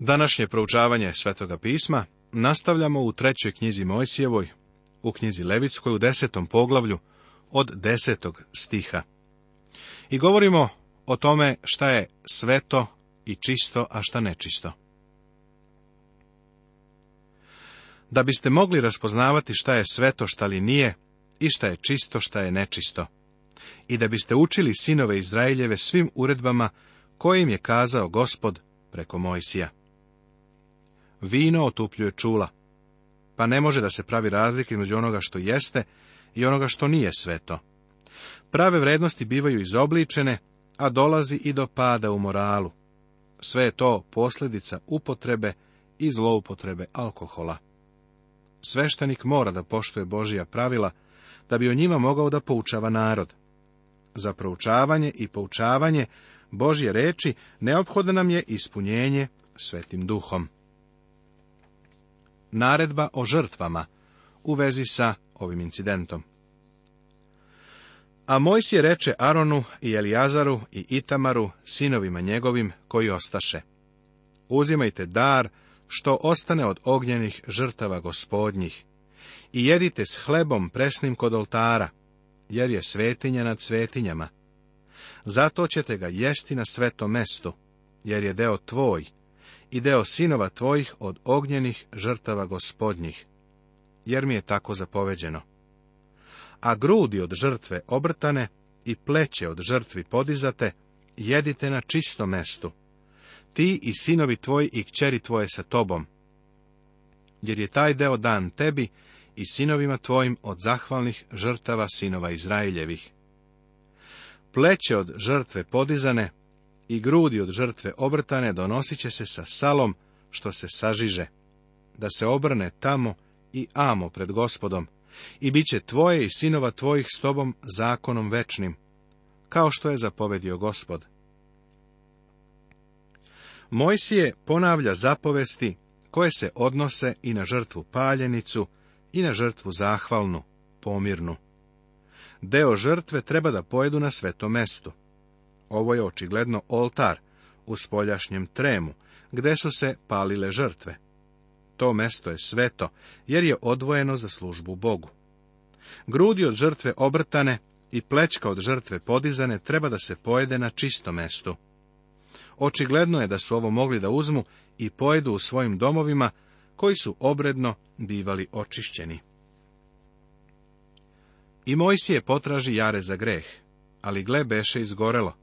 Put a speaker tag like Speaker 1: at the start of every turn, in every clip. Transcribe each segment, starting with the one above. Speaker 1: Današnje proučavanje Svetoga pisma nastavljamo u trećoj knjizi Mojsijevoj, u knjizi Levitskoj u desetom poglavlju od desetog stiha. I govorimo o tome šta je sveto i čisto, a šta nečisto. Da biste mogli raspoznavati šta je sveto, šta li nije, i šta je čisto, šta je nečisto, i da biste učili sinove Izraeljeve svim uredbama kojim je kazao gospod preko Mojsija. Vino otupljuje čula, pa ne može da se pravi razlike između onoga što jeste i onoga što nije sveto. Prave vrednosti bivaju izobličene, a dolazi i do pada u moralu. Sve je to posljedica upotrebe i zloupotrebe alkohola. Sveštenik mora da poštuje Božija pravila, da bi o njima mogao da poučava narod. Za proučavanje i poučavanje Božje reči neophodno nam je ispunjenje svetim duhom naredba o žrtvama u vezi sa ovim incidentom. A Mojsije reče Aronu i Elijazaru i Itamaru, sinovima njegovim, koji ostaše. Uzimajte dar, što ostane od ognjenih žrtava gospodnjih, i jedite s hlebom presnim kod oltara, jer je svetinja nad svetinjama. Zato ćete ga jesti na svetom mestu, jer je deo tvoj, i deo sinova tvojih od ognjenih žrtava gospodnjih, jer mi je tako zapoveđeno. A grudi od žrtve obrtane i pleće od žrtvi podizate, jedite na čisto mestu. Ti i sinovi tvoji i kćeri tvoje sa tobom, jer je taj deo dan tebi i sinovima tvojim od zahvalnih žrtava sinova Izraeljevih. Pleće od žrtve podizane i grudi od žrtve obrtane donosit će se sa salom što se sažiže, da se obrne tamo i amo pred gospodom, i bit će tvoje i sinova tvojih s tobom zakonom večnim, kao što je zapovedio gospod. Mojsije ponavlja zapovesti koje se odnose i na žrtvu paljenicu i na žrtvu zahvalnu, pomirnu. Deo žrtve treba da pojedu na sveto mesto. Ovo je očigledno oltar u spoljašnjem tremu, gde su se palile žrtve. To mesto je sveto, jer je odvojeno za službu Bogu. Grudi od žrtve obrtane i plečka od žrtve podizane treba da se pojede na čistom mesto. Očigledno je da su ovo mogli da uzmu i pojedu u svojim domovima, koji su obredno bivali očišćeni. I Mojsije potraži jare za greh, ali gle beše izgorelo.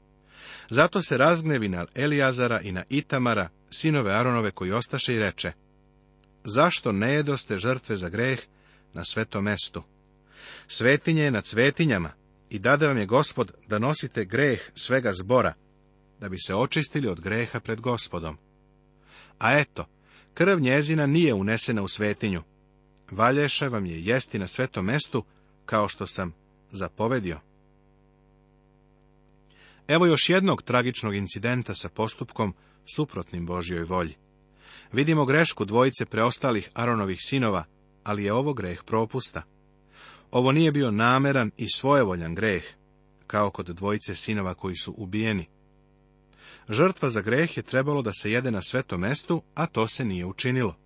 Speaker 1: Zato se razgnevi na Elijazara i na Itamara, sinove Aronove koji ostaše i reče, zašto ne žrtve za greh na svetom mestu? Svetinje je nad svetinjama i dade vam je gospod da nosite greh svega zbora, da bi se očistili od greha pred gospodom. A eto, krv njezina nije unesena u svetinju. Valješa vam je jesti na svetom mestu, kao što sam zapovedio. Evo još jednog tragičnog incidenta sa postupkom suprotnim Božjoj volji. Vidimo grešku dvojice preostalih Aronovih sinova, ali je ovo greh propusta. Ovo nije bio nameran i svojevoljan greh, kao kod dvojice sinova koji su ubijeni. Žrtva za greh je trebalo da se jede na svetom mestu, a to se nije učinilo.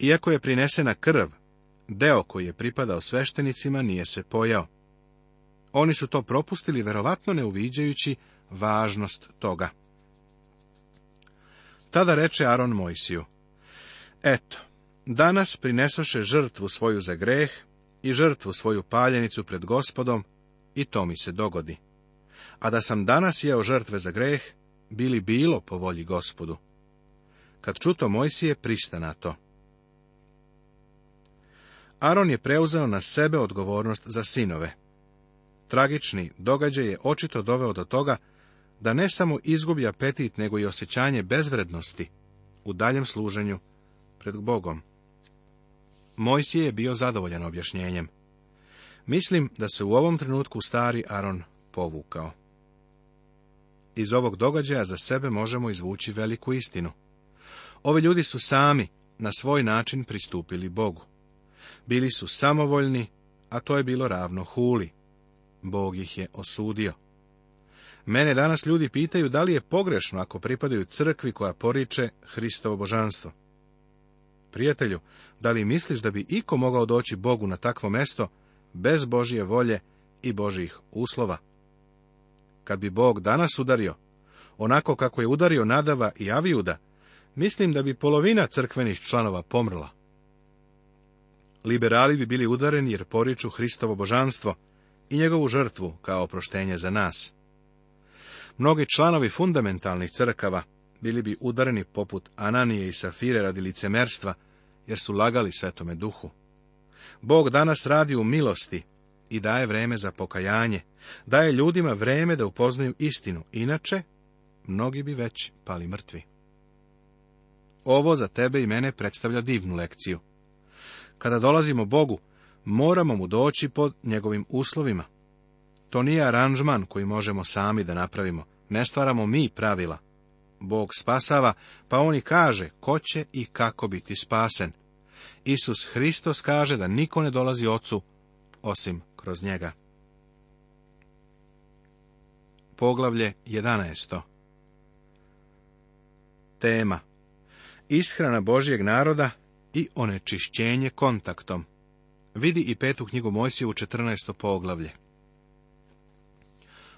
Speaker 1: Iako je prinesena krv, deo koji je pripadao sveštenicima nije se pojao. Oni su to propustili, verovatno ne uviđajući važnost toga. Tada reče Aron Mojsiju, Eto, danas prinesoše žrtvu svoju za greh i žrtvu svoju paljenicu pred gospodom, i to mi se dogodi. A da sam danas jeo žrtve za greh, bili bilo po volji gospodu. Kad čuto Mojsije prista na to. Aron je preuzeo na sebe odgovornost za sinove tragični događaj je očito doveo do toga da ne samo izgubi apetit, nego i osjećanje bezvrednosti u daljem služenju pred Bogom. Mojsije je bio zadovoljan objašnjenjem. Mislim da se u ovom trenutku stari Aron povukao. Iz ovog događaja za sebe možemo izvući veliku istinu. Ovi ljudi su sami na svoj način pristupili Bogu. Bili su samovoljni, a to je bilo ravno huli, Bog ih je osudio. Mene danas ljudi pitaju da li je pogrešno ako pripadaju crkvi koja poriče Hristovo božanstvo. Prijatelju, da li misliš da bi iko mogao doći Bogu na takvo mesto bez Božije volje i Božijih uslova? Kad bi Bog danas udario, onako kako je udario Nadava i Avijuda, mislim da bi polovina crkvenih članova pomrla. Liberali bi bili udareni jer poriču Hristovo božanstvo, i njegovu žrtvu kao oproštenje za nas. Mnogi članovi fundamentalnih crkava bili bi udareni poput Ananije i Safire radi licemerstva, jer su lagali svetome duhu. Bog danas radi u milosti i daje vreme za pokajanje, daje ljudima vreme da upoznaju istinu, inače mnogi bi već pali mrtvi. Ovo za tebe i mene predstavlja divnu lekciju. Kada dolazimo Bogu, moramo mu doći pod njegovim uslovima. To nije aranžman koji možemo sami da napravimo, ne stvaramo mi pravila. Bog spasava, pa on i kaže ko će i kako biti spasen. Isus Hristos kaže da niko ne dolazi ocu, osim kroz njega. Poglavlje 11. Tema Ishrana Božjeg naroda i onečišćenje kontaktom. Vidi i petu knjigu u 14. poglavlje.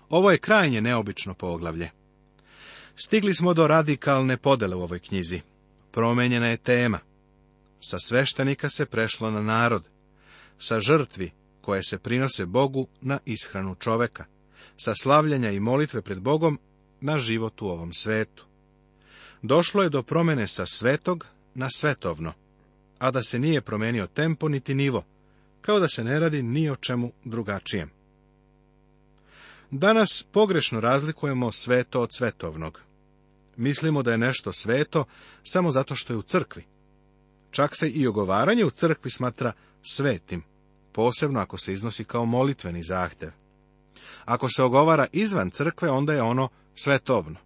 Speaker 1: Ovo je krajnje neobično poglavlje. Stigli smo do radikalne podele u ovoj knjizi. Promenjena je tema. Sa sveštenika se prešlo na narod. Sa žrtvi, koje se prinose Bogu na ishranu čoveka. Sa slavljenja i molitve pred Bogom na život u ovom svetu. Došlo je do promene sa svetog na svetovno, a da se nije promenio tempo niti nivo kao da se ne radi ni o čemu drugačijem. Danas pogrešno razlikujemo sveto od svetovnog. Mislimo da je nešto sveto samo zato što je u crkvi. Čak se i ogovaranje u crkvi smatra svetim, posebno ako se iznosi kao molitveni zahtev. Ako se ogovara izvan crkve, onda je ono svetovno.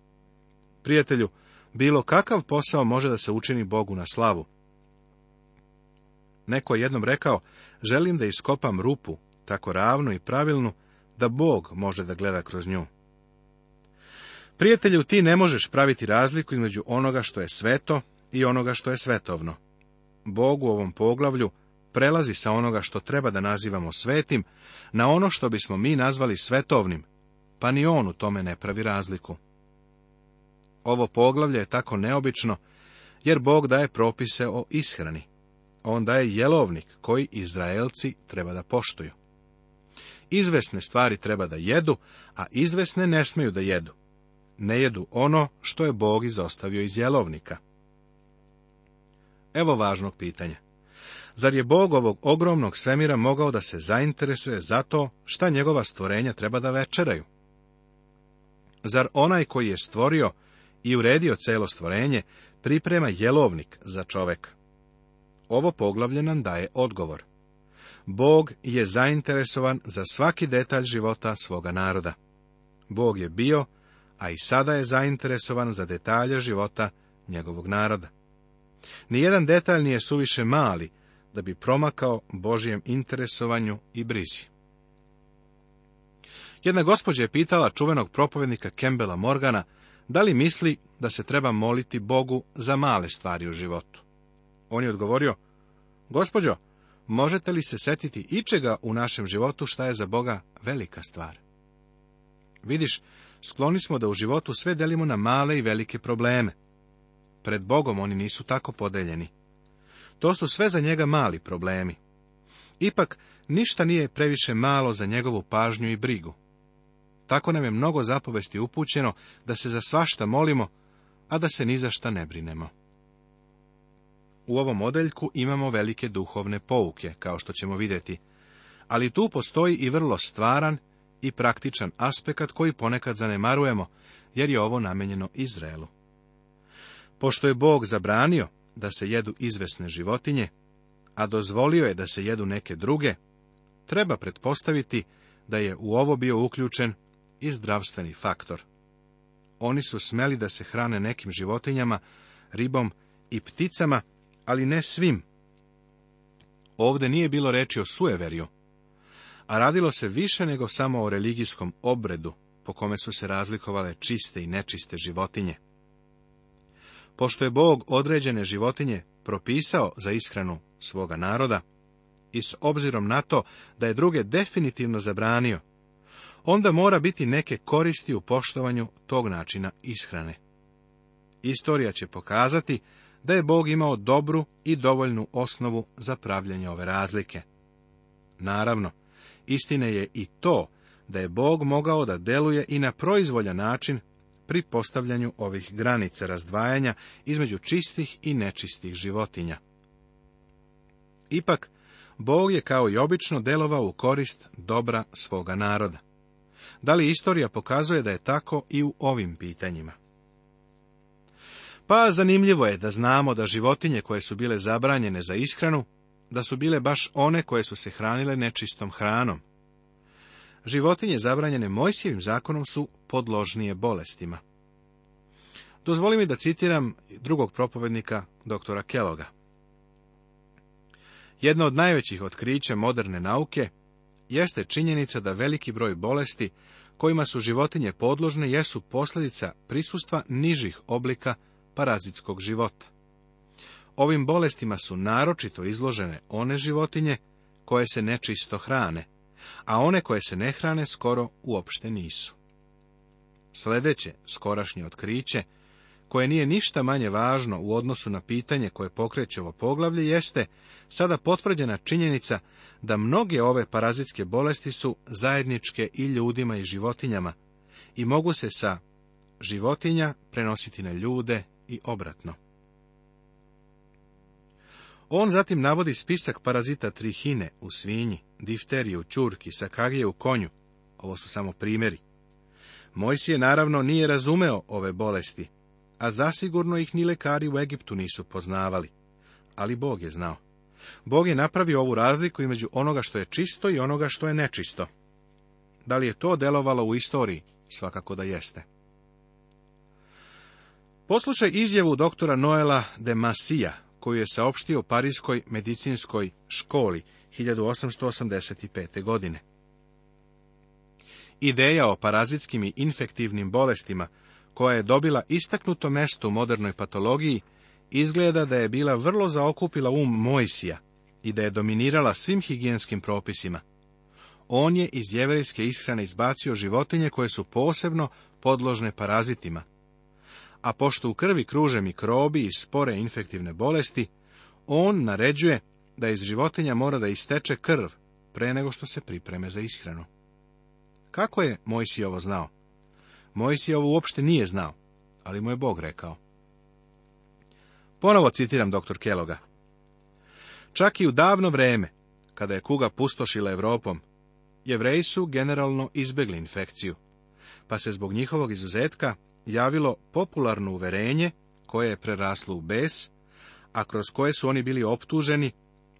Speaker 1: Prijatelju, bilo kakav posao može da se učini Bogu na slavu, Neko je jednom rekao, želim da iskopam rupu, tako ravnu i pravilnu, da Bog može da gleda kroz nju. Prijatelju, ti ne možeš praviti razliku između onoga što je sveto i onoga što je svetovno. Bog u ovom poglavlju prelazi sa onoga što treba da nazivamo svetim na ono što bismo mi nazvali svetovnim, pa ni on u tome ne pravi razliku. Ovo poglavlje je tako neobično, jer Bog daje propise o ishrani on daje jelovnik koji Izraelci treba da poštuju. Izvesne stvari treba da jedu, a izvesne ne smiju da jedu. Ne jedu ono što je Bog izostavio iz jelovnika. Evo važnog pitanja. Zar je Bog ovog ogromnog svemira mogao da se zainteresuje za to šta njegova stvorenja treba da večeraju? Zar onaj koji je stvorio i uredio celo stvorenje priprema jelovnik za čoveka? Ovo poglavlje nam daje odgovor. Bog je zainteresovan za svaki detalj života svoga naroda. Bog je bio, a i sada je zainteresovan za detalje života njegovog naroda. Nijedan detalj nije suviše mali da bi promakao Božijem interesovanju i brizi. Jedna gospođa je pitala čuvenog propovednika Kembela Morgana da li misli da se treba moliti Bogu za male stvari u životu. On je odgovorio, Gospođo, možete li se setiti ičega u našem životu šta je za Boga velika stvar? Vidiš, skloni smo da u životu sve delimo na male i velike probleme. Pred Bogom oni nisu tako podeljeni. To su sve za njega mali problemi. Ipak, ništa nije previše malo za njegovu pažnju i brigu. Tako nam je mnogo zapovesti upućeno da se za svašta molimo, a da se ni za šta ne brinemo. U ovom odeljku imamo velike duhovne pouke, kao što ćemo vidjeti, ali tu postoji i vrlo stvaran i praktičan aspekat koji ponekad zanemarujemo, jer je ovo namenjeno Izraelu. Pošto je Bog zabranio da se jedu izvesne životinje, a dozvolio je da se jedu neke druge, treba pretpostaviti da je u ovo bio uključen i zdravstveni faktor. Oni su smeli da se hrane nekim životinjama, ribom i pticama, ali ne svim. Ovde nije bilo reči o sueverju, a radilo se više nego samo o religijskom obredu, po kome su se razlikovale čiste i nečiste životinje. Pošto je Bog određene životinje propisao za ishranu svoga naroda, i s obzirom na to da je druge definitivno zabranio, onda mora biti neke koristi u poštovanju tog načina ishrane. Istorija će pokazati da je Bog imao dobru i dovoljnu osnovu za pravljanje ove razlike. Naravno, istine je i to da je Bog mogao da deluje i na proizvoljan način pri postavljanju ovih granica razdvajanja između čistih i nečistih životinja. Ipak, Bog je kao i obično delovao u korist dobra svoga naroda. Da li istorija pokazuje da je tako i u ovim pitanjima? Pa zanimljivo je da znamo da životinje koje su bile zabranjene za ishranu, da su bile baš one koje su se hranile nečistom hranom. Životinje zabranjene Mojsijevim zakonom su podložnije bolestima. Dozvoli mi da citiram drugog propovednika, doktora Keloga. Jedno od najvećih otkrića moderne nauke jeste činjenica da veliki broj bolesti kojima su životinje podložne jesu posljedica prisustva nižih oblika parazitskog života. Ovim bolestima su naročito izložene one životinje koje se nečisto hrane, a one koje se ne hrane skoro uopšte nisu. Sledeće skorašnje otkriće, koje nije ništa manje važno u odnosu na pitanje koje pokreće ovo poglavlje, jeste sada potvrđena činjenica da mnoge ove parazitske bolesti su zajedničke i ljudima i životinjama i mogu se sa životinja prenositi na ljude i obratno. On zatim navodi spisak parazita trihine u svinji, difterije u čurki, sakagije u konju. Ovo su samo primjeri. Mojsije naravno nije razumeo ove bolesti, a zasigurno ih ni lekari u Egiptu nisu poznavali. Ali Bog je znao. Bog je napravio ovu razliku između onoga što je čisto i onoga što je nečisto. Da li je to delovalo u istoriji? Svakako da jeste. Poslušaj izjavu doktora Noela de Masija, koju je saopštio Parijskoj medicinskoj školi 1885. godine. Ideja o parazitskim i infektivnim bolestima, koja je dobila istaknuto mesto u modernoj patologiji, izgleda da je bila vrlo zaokupila um Mojsija i da je dominirala svim higijenskim propisima. On je iz jevrijske ishrane izbacio životinje koje su posebno podložne parazitima, a pošto u krvi kruže mikrobi i spore infektivne bolesti, on naređuje da iz životinja mora da isteče krv pre nego što se pripreme za ishranu. Kako je mojsi ovo znao? mojsi ovo uopšte nije znao, ali mu je Bog rekao. Ponovo citiram doktor Keloga. Čak i u davno vreme, kada je kuga pustošila Evropom, jevreji su generalno izbegli infekciju, pa se zbog njihovog izuzetka javilo popularno uverenje koje je preraslo u bes, a kroz koje su oni bili optuženi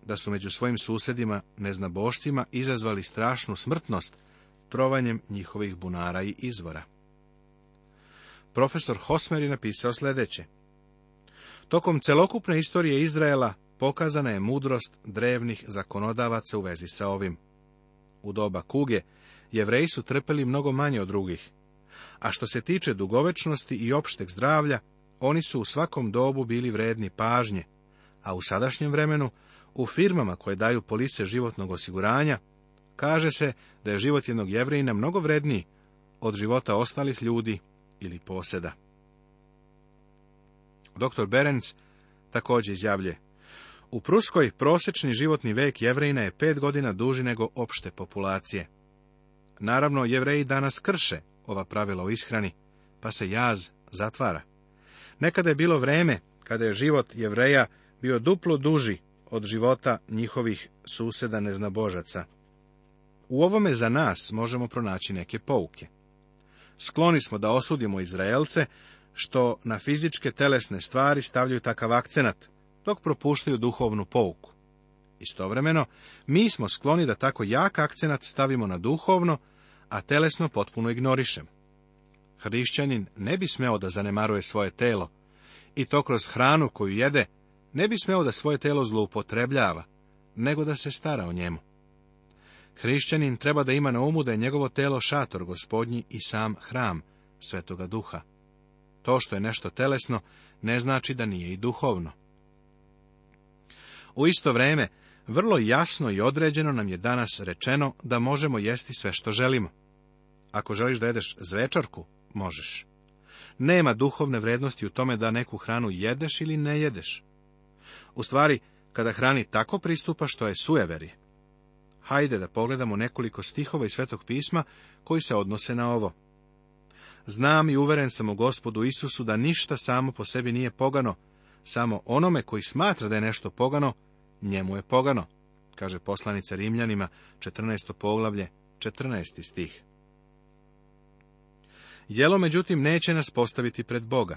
Speaker 1: da su među svojim susedima neznabošcima izazvali strašnu smrtnost trovanjem njihovih bunara i izvora. Profesor Hosmer je napisao sljedeće. Tokom celokupne istorije Izraela pokazana je mudrost drevnih zakonodavaca u vezi sa ovim. U doba kuge, jevreji su trpeli mnogo manje od drugih, a što se tiče dugovečnosti i opšteg zdravlja, oni su u svakom dobu bili vredni pažnje, a u sadašnjem vremenu, u firmama koje daju police životnog osiguranja, kaže se da je život jednog jevrejina mnogo vredniji od života ostalih ljudi ili poseda. Dr. Berenc također izjavlje, u Pruskoj prosečni životni vek jevrejina je pet godina duži nego opšte populacije. Naravno, jevreji danas krše ova pravila o ishrani, pa se jaz zatvara. Nekada je bilo vreme kada je život jevreja bio duplo duži od života njihovih suseda neznabožaca. U ovome za nas možemo pronaći neke pouke. Skloni smo da osudimo Izraelce što na fizičke telesne stvari stavljaju takav akcenat, dok propuštaju duhovnu pouku. Istovremeno, mi smo skloni da tako jak akcenat stavimo na duhovno, a telesno potpuno ignorišem. Hrišćanin ne bi smeo da zanemaruje svoje telo, i to kroz hranu koju jede, ne bi smeo da svoje telo zloupotrebljava, nego da se stara o njemu. Hrišćanin treba da ima na umu da je njegovo telo šator gospodnji i sam hram svetoga duha. To što je nešto telesno, ne znači da nije i duhovno. U isto vrijeme, vrlo jasno i određeno nam je danas rečeno da možemo jesti sve što želimo. Ako želiš da jedeš zvečarku, možeš. Nema duhovne vrednosti u tome da neku hranu jedeš ili ne jedeš. U stvari, kada hrani tako pristupa što je sujeveri. Hajde da pogledamo nekoliko stihova iz Svetog pisma koji se odnose na ovo. Znam i uveren sam u gospodu Isusu da ništa samo po sebi nije pogano, samo onome koji smatra da je nešto pogano, njemu je pogano, kaže poslanica Rimljanima, 14. poglavlje, 14. stih. Jelo, međutim, neće nas postaviti pred Boga.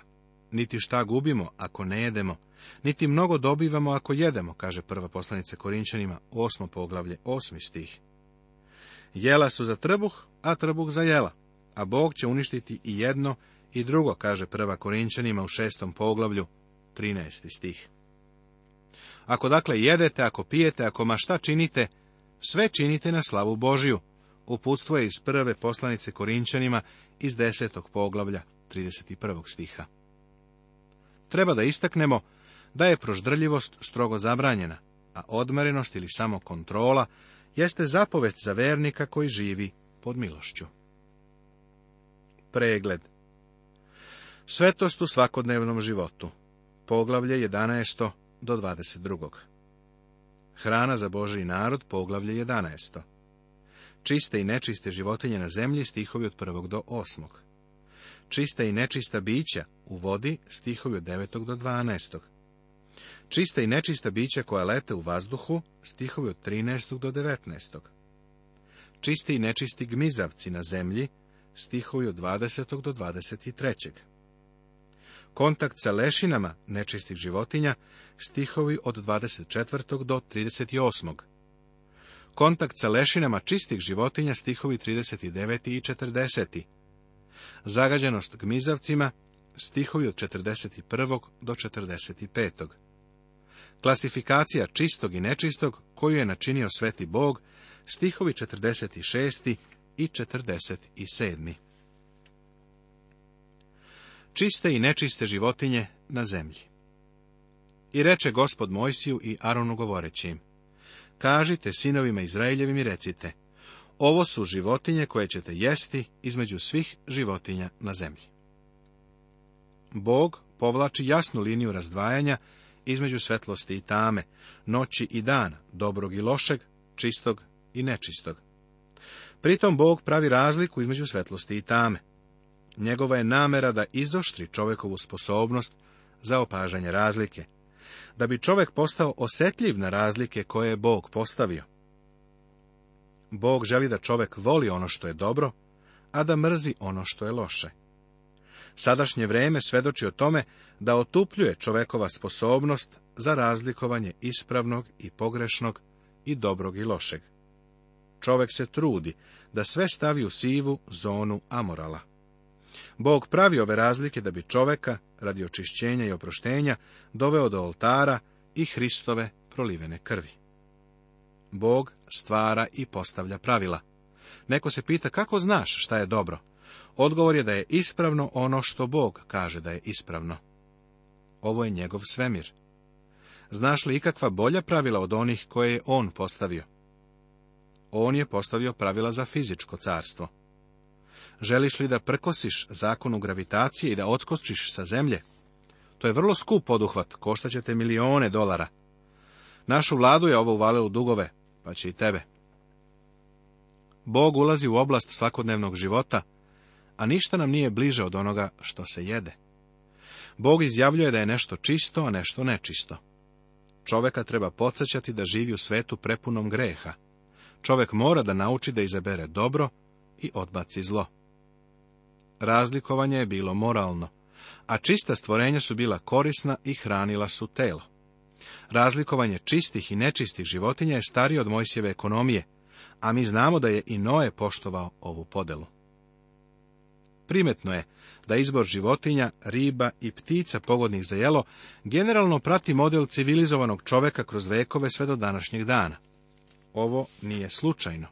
Speaker 1: Niti šta gubimo ako ne jedemo, niti mnogo dobivamo ako jedemo, kaže prva poslanica Korinčanima, osmo poglavlje, osmi stih. Jela su za trbuh, a trbuh za jela, a Bog će uništiti i jedno i drugo, kaže prva Korinčanima u šestom poglavlju, 13. stih. Ako dakle jedete, ako pijete, ako ma šta činite, sve činite na slavu Božiju. Uputstvo je iz prve poslanice Korinčanima iz desetog poglavlja 31. stiha. Treba da istaknemo da je proždrljivost strogo zabranjena, a odmerenost ili samo kontrola jeste zapovest za vernika koji živi pod milošću. Pregled Svetost u svakodnevnom životu Poglavlje 11. do 22. Hrana za Boži narod, poglavlje 11. Čiste i nečiste životinje na zemlji, stihovi od prvog do osmog. Čista i nečista bića u vodi, stihovi od devetog do 12. Čista i nečista bića koja lete u vazduhu, stihovi od 13. do 19. Čisti i nečisti gmizavci na zemlji, stihovi od 20. do 23. Kontakt sa lešinama nečistih životinja, stihovi od 24. do 38 kontakt sa lešinama čistih životinja stihovi 39. i 40. Zagađenost gmizavcima stihovi od 41. do 45. Klasifikacija čistog i nečistog koju je načinio sveti bog stihovi 46. i 47. Čiste i nečiste životinje na zemlji. I reče gospod Mojsiju i Aronu govoreći im, Kažite sinovima Izraeljevim i recite, ovo su životinje koje ćete jesti između svih životinja na zemlji. Bog povlači jasnu liniju razdvajanja između svetlosti i tame, noći i dana, dobrog i lošeg, čistog i nečistog. Pritom Bog pravi razliku između svetlosti i tame. Njegova je namera da izoštri čovekovu sposobnost za opažanje razlike, da bi čovjek postao osjetljiv na razlike koje je Bog postavio. Bog želi da čovjek voli ono što je dobro, a da mrzi ono što je loše. Sadašnje vrijeme svedoči o tome da otupljuje čovekova sposobnost za razlikovanje ispravnog i pogrešnog i dobrog i lošeg. Čovek se trudi da sve stavi u sivu zonu amorala. Bog pravi ove razlike da bi čoveka, radi očišćenja i oproštenja, doveo do oltara i Hristove prolivene krvi. Bog stvara i postavlja pravila. Neko se pita kako znaš šta je dobro. Odgovor je da je ispravno ono što Bog kaže da je ispravno. Ovo je njegov svemir. Znaš li ikakva bolja pravila od onih koje je on postavio? On je postavio pravila za fizičko carstvo. Želiš li da prkosiš zakonu gravitacije i da odskočiš sa zemlje? To je vrlo skup poduhvat, koštaće te milione dolara. Našu vladu je ovo u dugove, pa će i tebe. Bog ulazi u oblast svakodnevnog života, a ništa nam nije bliže od onoga što se jede. Bog izjavljuje da je nešto čisto, a nešto nečisto. Čoveka treba podsjećati da živi u svetu prepunom greha. Čovek mora da nauči da izabere dobro i odbaci zlo. Razlikovanje je bilo moralno, a čista stvorenja su bila korisna i hranila su telo. Razlikovanje čistih i nečistih životinja je starije od Mojsijeve ekonomije, a mi znamo da je i Noe poštovao ovu podelu. Primetno je da izbor životinja, riba i ptica pogodnih za jelo generalno prati model civilizovanog čoveka kroz vekove sve do današnjeg dana. Ovo nije slučajno.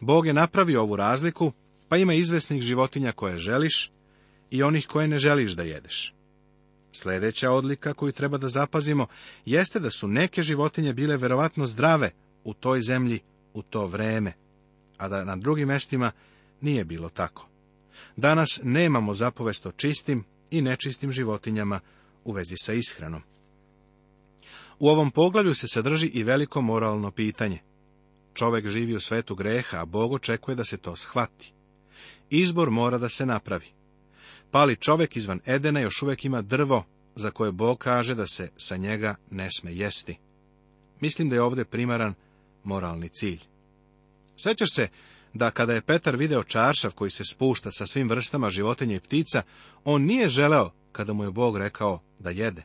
Speaker 1: Bog je napravio ovu razliku, pa ima izvesnih životinja koje želiš i onih koje ne želiš da jedeš. Sledeća odlika koju treba da zapazimo jeste da su neke životinje bile verovatno zdrave u toj zemlji u to vreme, a da na drugim mestima nije bilo tako. Danas nemamo zapovest o čistim i nečistim životinjama u vezi sa ishranom. U ovom poglavlju se sadrži i veliko moralno pitanje. Čovek živi u svetu greha, a Bog očekuje da se to shvati. Izbor mora da se napravi. Pali čovek izvan Edena još uvijek ima drvo, za koje Bog kaže da se sa njega ne sme jesti. Mislim da je ovdje primaran moralni cilj. Sećaš se da kada je Petar video čaršav koji se spušta sa svim vrstama životinja i ptica, on nije želeo kada mu je Bog rekao da jede.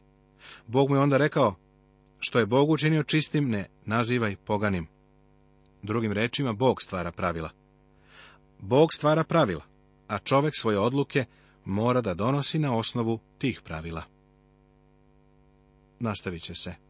Speaker 1: Bog mu je onda rekao, što je Bog učinio čistim, ne nazivaj poganim. Drugim rečima, Bog stvara pravila. Bog stvara pravila, a čovek svoje odluke mora da donosi na osnovu tih pravila. Nastavit će se.